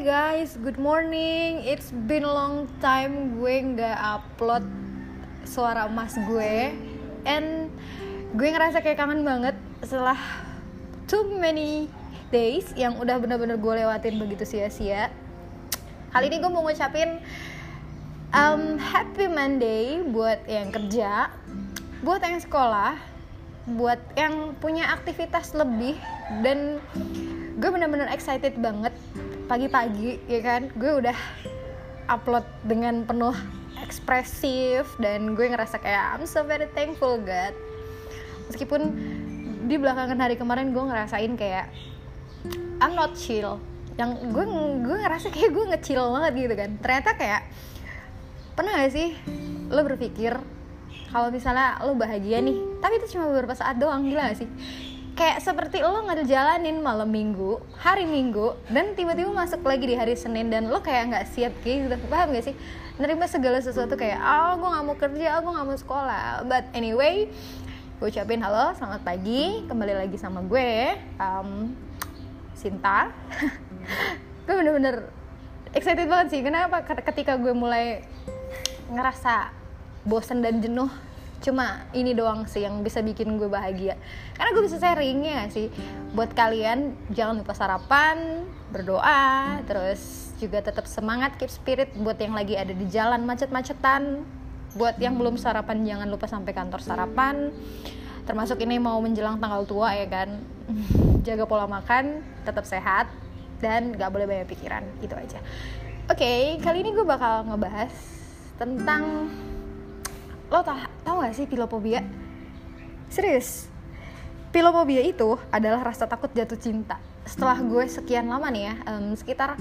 Guys, good morning. It's been a long time gue nggak upload suara emas gue, and gue ngerasa kayak kangen banget setelah too many days yang udah bener-bener gue lewatin begitu sia-sia. Kali ini gue mau ngucapin um, Happy Monday buat yang kerja, buat yang sekolah, buat yang punya aktivitas lebih dan gue bener-bener excited banget pagi-pagi ya kan? Gue udah upload dengan penuh ekspresif dan gue ngerasa kayak I'm so very thankful God. Meskipun di belakangan hari kemarin gue ngerasain kayak I'm not chill. Yang gue gue ngerasa kayak gue ngecil banget gitu kan. Ternyata kayak pernah gak sih lo berpikir kalau misalnya lo bahagia nih tapi itu cuma beberapa saat doang gila gak sih kayak seperti lo ngejalanin malam minggu hari minggu dan tiba-tiba masuk lagi di hari senin dan lo kayak nggak siap gitu. Paham gak sih? Nerima segala sesuatu kayak oh gue nggak mau kerja oh, gue nggak mau sekolah. But anyway gue ucapin halo selamat pagi. Kembali lagi sama gue um, Sinta. Gue bener-bener excited banget sih. Kenapa? Ketika gue mulai ngerasa bosan dan jenuh cuma ini doang sih yang bisa bikin gue bahagia. Karena gue bisa sharing ya sih? Buat kalian jangan lupa sarapan berdoa terus juga tetap semangat keep spirit buat yang lagi ada di jalan macet-macetan. Buat yang belum sarapan jangan lupa sampai kantor sarapan. Termasuk ini mau menjelang tanggal tua ya kan? Jaga pola makan tetap sehat dan gak boleh banyak pikiran. Itu aja. Oke okay, kali ini gue bakal ngebahas tentang lo tau, tau gak sih pilopobia? Serius, pilopobia itu adalah rasa takut jatuh cinta. Setelah gue sekian lama nih ya, um, sekitar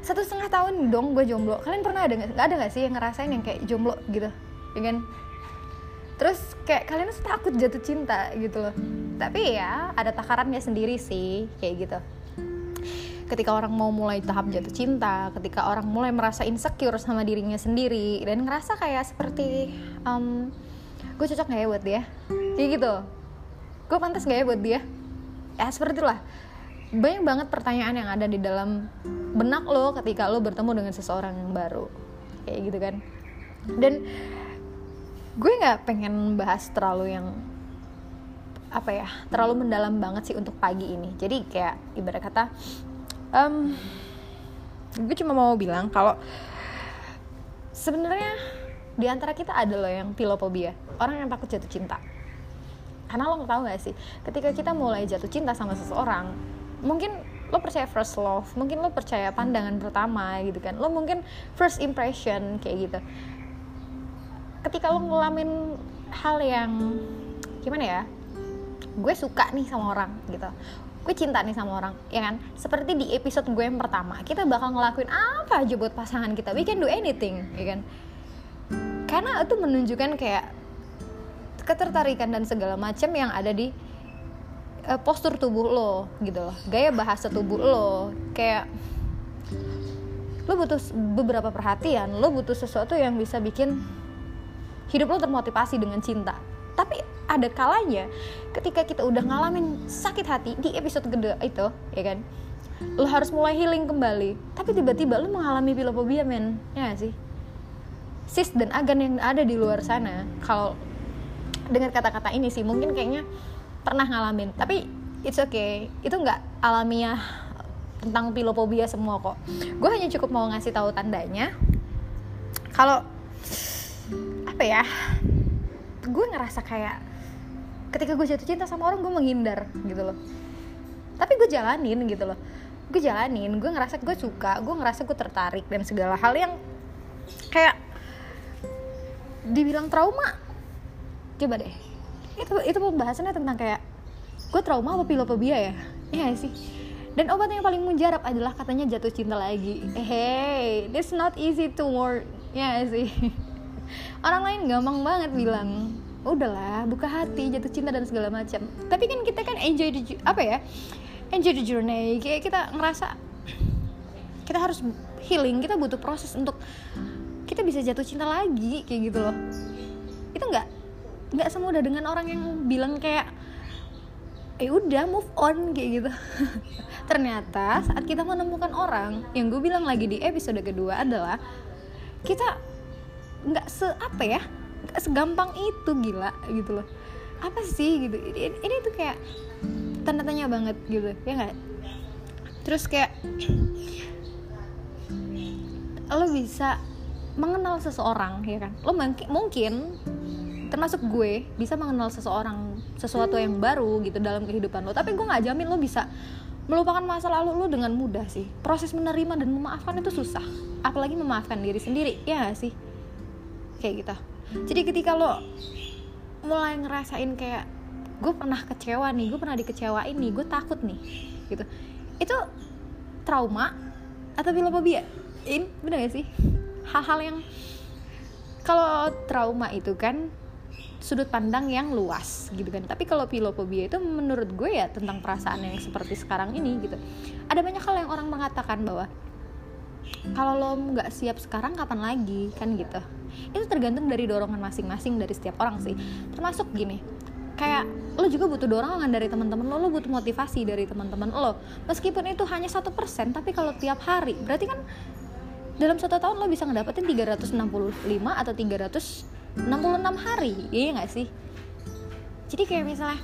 satu setengah tahun dong gue jomblo. Kalian pernah ada nggak? Gak ada gak sih yang ngerasain yang kayak jomblo gitu, ya kan? Terus kayak kalian takut jatuh cinta gitu loh. Tapi ya ada takarannya sendiri sih, kayak gitu ketika orang mau mulai tahap jatuh cinta, ketika orang mulai merasa insecure sama dirinya sendiri dan ngerasa kayak seperti um, gue cocok gak ya buat dia, kayak gitu, gue pantas gak ya buat dia, ya seperti itulah. Banyak banget pertanyaan yang ada di dalam benak lo ketika lo bertemu dengan seseorang yang baru, kayak gitu kan. Dan gue nggak pengen bahas terlalu yang apa ya terlalu mendalam banget sih untuk pagi ini. Jadi kayak ibarat kata um, gue cuma mau bilang kalau sebenarnya di antara kita ada loh yang pilopobia orang yang takut jatuh cinta. Karena lo tau gak sih ketika kita mulai jatuh cinta sama seseorang mungkin lo percaya first love mungkin lo percaya pandangan pertama gitu kan lo mungkin first impression kayak gitu. Ketika lo ngelamin hal yang gimana ya gue suka nih sama orang gitu gue cinta nih sama orang ya kan? Seperti di episode gue yang pertama kita bakal ngelakuin apa aja buat pasangan kita? We can do anything ya kan? Karena itu menunjukkan kayak ketertarikan dan segala macam yang ada di uh, postur tubuh lo gitu loh. Gaya bahasa tubuh lo. Kayak lo butuh beberapa perhatian. Lo butuh sesuatu yang bisa bikin hidup lo termotivasi dengan cinta tapi ada kalanya ketika kita udah ngalamin sakit hati di episode kedua itu ya kan? Lo harus mulai healing kembali. Tapi tiba-tiba lo mengalami pilopobia men. Ya gak sih? Sis dan agan yang ada di luar sana kalau dengan kata-kata ini sih mungkin kayaknya pernah ngalamin. Tapi it's okay. Itu nggak alamiah tentang pilopobia semua kok. Gue hanya cukup mau ngasih tahu tandanya. Kalau apa ya gue ngerasa kayak ketika gue jatuh cinta sama orang gue menghindar gitu loh. Tapi gue jalanin gitu loh. Gue jalanin gue ngerasa gue suka gue ngerasa gue tertarik dan segala hal yang kayak dibilang trauma. Coba deh. Itu itu pembahasannya tentang kayak gue trauma apa pilopobia ya? Iya sih? Dan obat yang paling mujarab adalah katanya jatuh cinta lagi. Hey this not easy to work. Ya sih? Orang lain gampang banget bilang udahlah buka hati jatuh cinta dan segala macam. Tapi kan kita kan enjoy the apa ya? Enjoy the journey. Kayak kita ngerasa kita harus healing kita butuh proses untuk kita bisa jatuh cinta lagi kayak gitu loh. Itu nggak nggak semudah dengan orang yang bilang kayak eh udah move on kayak gitu. Ternyata saat kita menemukan orang yang gue bilang lagi di episode kedua adalah kita nggak se apa ya segampang itu gila gitu loh. Apa sih gitu. Ini, ini tuh kayak tanda tanya banget gitu ya nggak? Terus kayak lo bisa mengenal seseorang ya kan? Lo mungkin mungkin termasuk gue bisa mengenal seseorang sesuatu yang baru gitu dalam kehidupan lo. Tapi gue nggak jamin lo bisa melupakan masa lalu lo dengan mudah sih. Proses menerima dan memaafkan itu susah. Apalagi memaafkan diri sendiri ya gak sih? Kayak gitu jadi ketika lo mulai ngerasain kayak gue pernah kecewa nih gue pernah dikecewain nih gue takut nih gitu. Itu trauma atau filofobia? Ini bener gak sih? Hal-hal yang kalau trauma itu kan sudut pandang yang luas gitu kan. Tapi kalau filofobia itu menurut gue ya tentang perasaan yang seperti sekarang ini gitu. Ada banyak hal yang orang mengatakan bahwa kalau lo nggak siap sekarang kapan lagi? Kan gitu. Itu tergantung dari dorongan masing-masing dari setiap orang sih. Termasuk gini kayak lo juga butuh dorongan dari teman-teman lo lo butuh motivasi dari teman-teman lo. Meskipun itu hanya satu persen tapi kalau tiap hari berarti kan dalam satu tahun lo bisa ngedapetin 365 atau 300 66 hari iya gak sih? Jadi kayak misalnya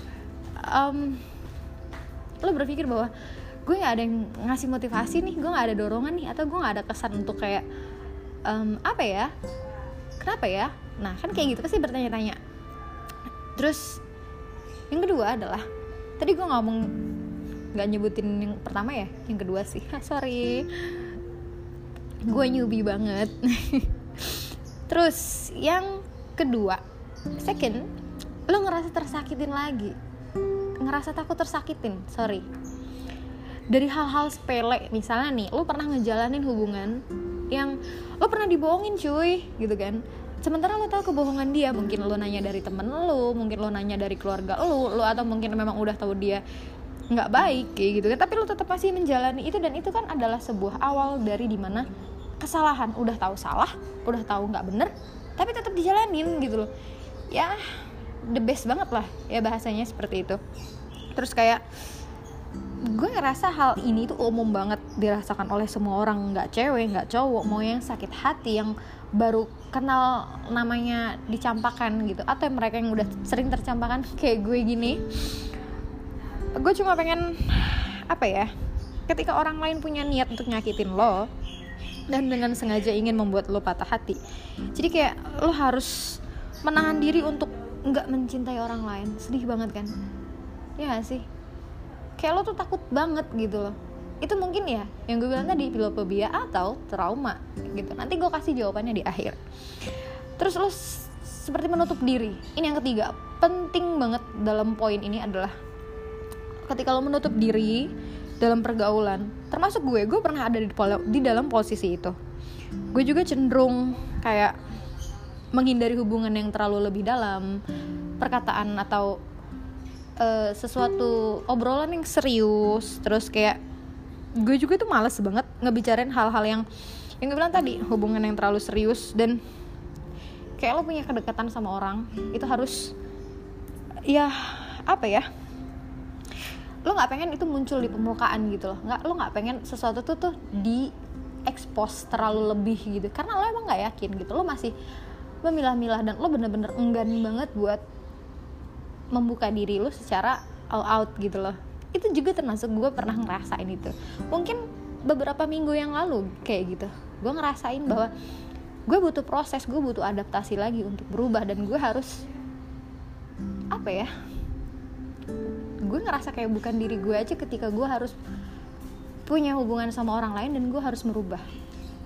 um, lo berpikir bahwa gue nggak ada yang ngasih motivasi nih gue nggak ada dorongan nih atau gue nggak ada kesan untuk kayak um, apa ya kenapa ya? Nah kan kayak gitu pasti bertanya-tanya. Terus yang kedua adalah tadi gue ngomong nggak nyebutin yang pertama ya yang kedua sih. Sorry. Gue newbie banget. Terus yang kedua second lo ngerasa tersakitin lagi. Ngerasa takut tersakitin sorry dari hal-hal sepele misalnya nih lo pernah ngejalanin hubungan yang lo pernah dibohongin cuy gitu kan? Sementara lo tahu kebohongan dia mungkin lo nanya dari temen lo mungkin lo nanya dari keluarga lo lo atau mungkin memang udah tahu dia nggak baik kayak gitu kan? Tapi lo tetap masih menjalani itu dan itu kan adalah sebuah awal dari di mana kesalahan udah tahu salah udah tahu nggak bener tapi tetap dijalanin gitu loh. Ya the best banget lah ya bahasanya seperti itu. Terus kayak gue ngerasa hal ini tuh umum banget dirasakan oleh semua orang nggak cewek nggak cowok mau yang sakit hati yang baru kenal namanya dicampakan gitu atau mereka yang udah sering tercampakan kayak gue gini. Gue cuma pengen apa ya ketika orang lain punya niat untuk nyakitin lo dan dengan sengaja ingin membuat lo patah hati jadi kayak lo harus menahan diri untuk nggak mencintai orang lain. Sedih banget kan? Ya sih kayak lo tuh takut banget gitu loh. Itu mungkin ya yang gue bilang tadi filofobia atau trauma gitu. Nanti gue kasih jawabannya di akhir. Terus lo seperti menutup diri. Ini yang ketiga penting banget dalam poin ini adalah ketika lo menutup diri dalam pergaulan termasuk gue gue pernah ada di, di dalam posisi itu. Gue juga cenderung kayak menghindari hubungan yang terlalu lebih dalam perkataan atau uh, sesuatu obrolan yang serius terus kayak gue juga tuh males banget ngebicarain hal-hal yang yang gue bilang tadi hubungan yang terlalu serius dan kayak lo punya kedekatan sama orang itu harus ya apa ya lo nggak pengen itu muncul di permukaan gitu loh. Nggak lo nggak pengen sesuatu tuh tuh di expose terlalu lebih gitu. Karena lo emang nggak yakin gitu. Lo masih memilah-milah dan lo bener-bener enggan banget buat membuka diri lo secara all out gitu loh. Itu juga termasuk gue pernah ngerasain itu. Mungkin beberapa minggu yang lalu kayak gitu. Gue ngerasain bahwa gue butuh proses gue butuh adaptasi lagi untuk berubah dan gue harus apa ya gue ngerasa kayak bukan diri gue aja ketika gue harus punya hubungan sama orang lain dan gue harus merubah.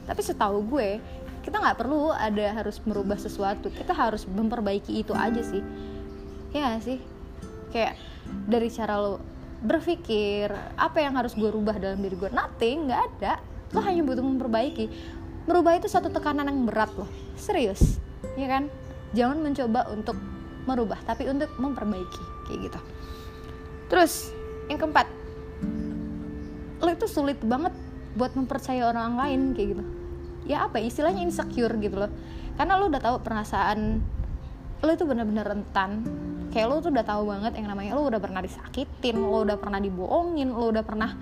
Tapi setahu gue kita nggak perlu ada harus merubah sesuatu. Kita harus memperbaiki itu aja sih ya gak sih? Kayak dari cara lo berpikir apa yang harus gue rubah dalam diri gue nothing nggak ada. Lo hanya butuh memperbaiki. Merubah itu satu tekanan yang berat loh. Serius ya kan? Jangan mencoba untuk merubah tapi untuk memperbaiki kayak gitu. Terus yang keempat lo itu sulit banget buat mempercayai orang lain kayak gitu. Ya apa ya, istilahnya insecure gitu loh. Karena lo udah tahu perasaan lo itu benar-benar rentan. Kayak lo tuh udah tahu banget yang namanya lo udah pernah disakitin lo udah pernah dibohongin lo udah pernah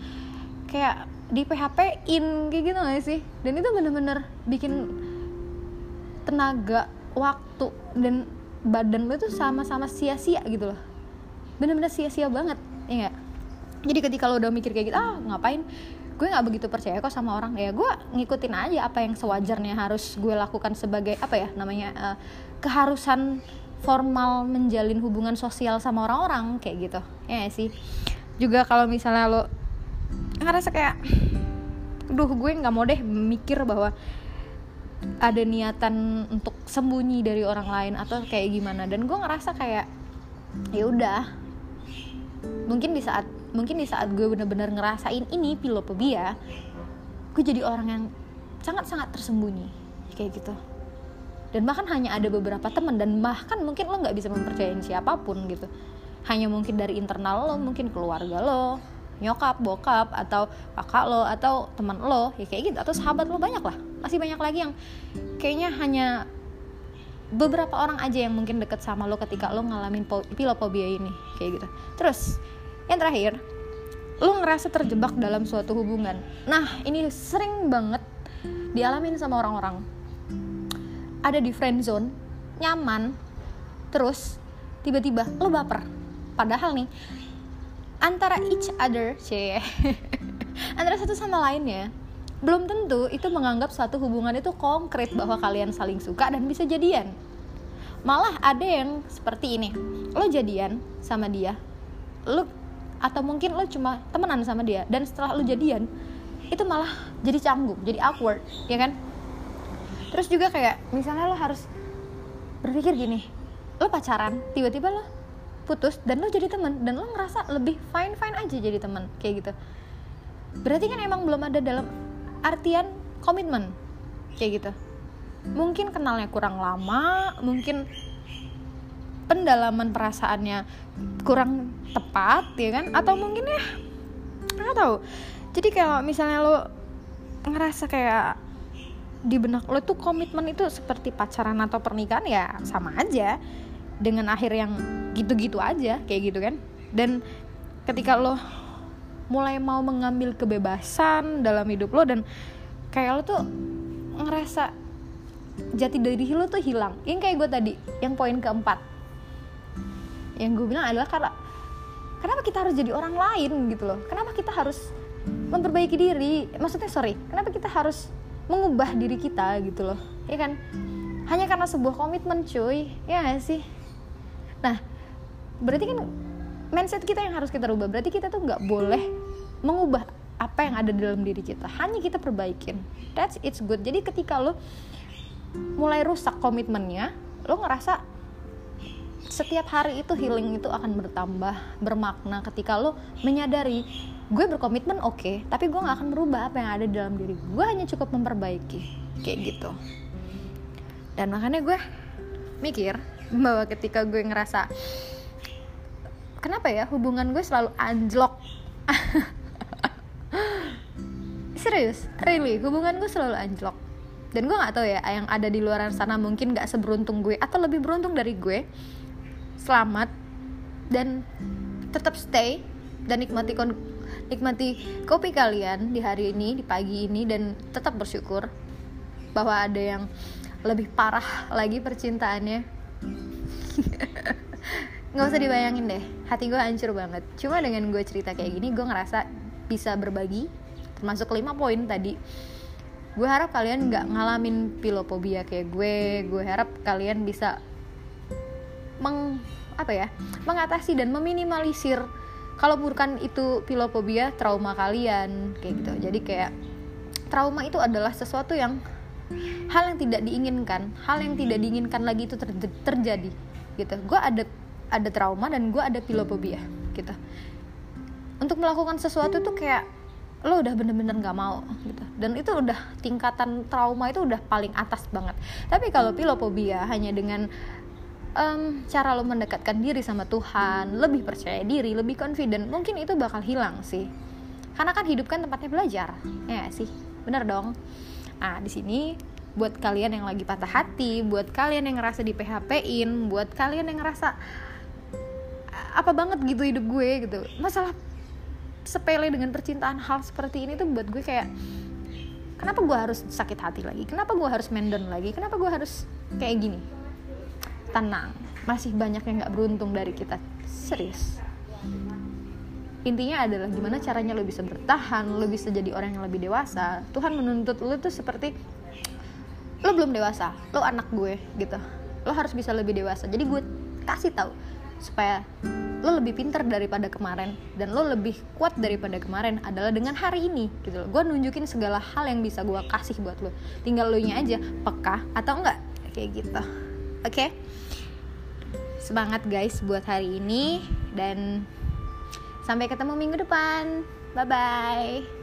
kayak di PHP in kayak gitu gak sih? Dan itu bener-bener bikin tenaga waktu dan badan lo tuh sama-sama sia-sia gitu loh. Bener-bener sia-sia banget ya gak? jadi ketika lo udah mikir kayak gitu ah ngapain? Gue nggak begitu percaya kok sama orang. Ya gue ngikutin aja apa yang sewajarnya harus gue lakukan sebagai apa ya namanya uh, keharusan formal menjalin hubungan sosial sama orang-orang kayak gitu. Ya sih? Juga kalau misalnya lo ngerasa kayak duh gue nggak mau deh mikir bahwa ada niatan untuk sembunyi dari orang lain atau kayak gimana. Dan gue ngerasa kayak ya udah mungkin di saat mungkin di saat gue bener-bener ngerasain ini pilopobia gue jadi orang yang sangat-sangat tersembunyi. Kayak gitu dan bahkan hanya ada beberapa teman dan bahkan mungkin lo nggak bisa mempercayain siapa pun gitu. Hanya mungkin dari internal lo mungkin keluarga lo nyokap bokap atau kakak lo atau teman lo ya kayak gitu atau sahabat lo banyak lah. Masih banyak lagi yang kayaknya hanya beberapa orang aja yang mungkin deket sama lo ketika lo ngalamin pilopobia ini kayak gitu. Terus yang terakhir lo ngerasa terjebak dalam suatu hubungan. Nah ini sering banget dialamin sama orang-orang ada di friend zone nyaman terus tiba-tiba lo baper. Padahal nih antara each other cie antara satu sama lainnya belum tentu itu menganggap suatu hubungan itu konkret bahwa kalian saling suka dan bisa jadian. Malah ada yang seperti ini lo jadian sama dia lo atau mungkin lo cuma temenan sama dia dan setelah lo jadian itu malah jadi canggung jadi awkward ya kan terus juga kayak misalnya lo harus berpikir gini lo pacaran tiba-tiba lo putus dan lo jadi temen dan lo ngerasa lebih fine fine aja jadi temen kayak gitu. Berarti kan emang belum ada dalam artian komitmen kayak gitu. Mungkin kenalnya kurang lama mungkin pendalaman perasaannya kurang tepat ya kan? Atau mungkin ya nggak tahu. Jadi kalau misalnya lo ngerasa kayak di benak lo tuh komitmen itu seperti pacaran atau pernikahan ya sama aja. Dengan akhir yang gitu-gitu aja kayak gitu kan. Dan ketika lo mulai mau mengambil kebebasan dalam hidup lo dan kayak lo tuh ngerasa jati diri lo tuh hilang. Yang kayak gue tadi yang poin keempat. Yang gue bilang adalah karena kenapa kita harus jadi orang lain gitu loh? Kenapa kita harus memperbaiki diri? Maksudnya sorry kenapa kita harus mengubah diri kita gitu loh. Ya kan? Hanya karena sebuah komitmen cuy. Ya gak sih? Nah berarti kan mindset kita yang harus kita rubah. Berarti kita tuh nggak boleh mengubah apa yang ada dalam diri kita. Hanya kita perbaikin. That's it's good. Jadi ketika lo mulai rusak komitmennya lo ngerasa setiap hari itu healing itu akan bertambah bermakna ketika lo menyadari gue berkomitmen oke. Okay, tapi gue gak akan merubah apa yang ada dalam diri gue. Hanya cukup memperbaiki kayak gitu. Dan makanya gue mikir bahwa ketika gue ngerasa kenapa ya hubungan gue selalu anjlok? Serius really hubungan gue selalu anjlok. Dan gue nggak tahu ya yang ada di luar sana mungkin gak seberuntung gue atau lebih beruntung dari gue selamat dan tetap stay dan nikmati kon nikmati kopi kalian di hari ini di pagi ini dan tetap bersyukur bahwa ada yang lebih parah lagi percintaannya. Nggak usah dibayangin deh hati gue hancur banget. Cuma dengan gue cerita kayak gini gue ngerasa bisa berbagi termasuk lima poin tadi. Gue harap kalian nggak ngalamin pilopobia kayak gue. Gue harap kalian bisa meng apa ya mengatasi dan meminimalisir kalau bukan itu pilopobia trauma kalian kayak gitu. Jadi kayak trauma itu adalah sesuatu yang hal yang tidak diinginkan hal yang tidak diinginkan lagi itu ter terjadi gitu. Gue ada ada trauma dan gue ada pilopobia gitu. Untuk melakukan sesuatu tuh kayak lo udah bener-bener nggak -bener mau gitu. Dan itu udah tingkatan trauma itu udah paling atas banget. Tapi kalau pilopobia hanya dengan um, cara lo mendekatkan diri sama Tuhan, lebih percaya diri, lebih confident, mungkin itu bakal hilang sih. Karena kan hidup kan tempatnya belajar, ya sih, bener dong. Nah di sini buat kalian yang lagi patah hati, buat kalian yang ngerasa di PHP-in, buat kalian yang ngerasa apa banget gitu hidup gue? gitu. Masalah sepele dengan percintaan hal seperti ini tuh buat gue kayak kenapa gue harus sakit hati lagi? Kenapa gue harus mendon lagi? Kenapa gue harus kayak gini tenang. Masih banyak yang nggak beruntung dari kita. Serius. Intinya adalah gimana caranya lo bisa bertahan lo bisa jadi orang yang lebih dewasa. Tuhan menuntut lo tuh seperti lo belum dewasa lo anak gue gitu. Lo harus bisa lebih dewasa. Jadi gue kasih tahu supaya lo lebih pinter daripada kemarin dan lo lebih kuat daripada kemarin adalah dengan hari ini gitu loh. Gue nunjukin segala hal yang bisa gue kasih buat lo. Tinggal lo nya aja peka atau enggak kayak gitu oke? Okay? semangat guys buat hari ini. Dan sampai ketemu minggu depan. Bye bye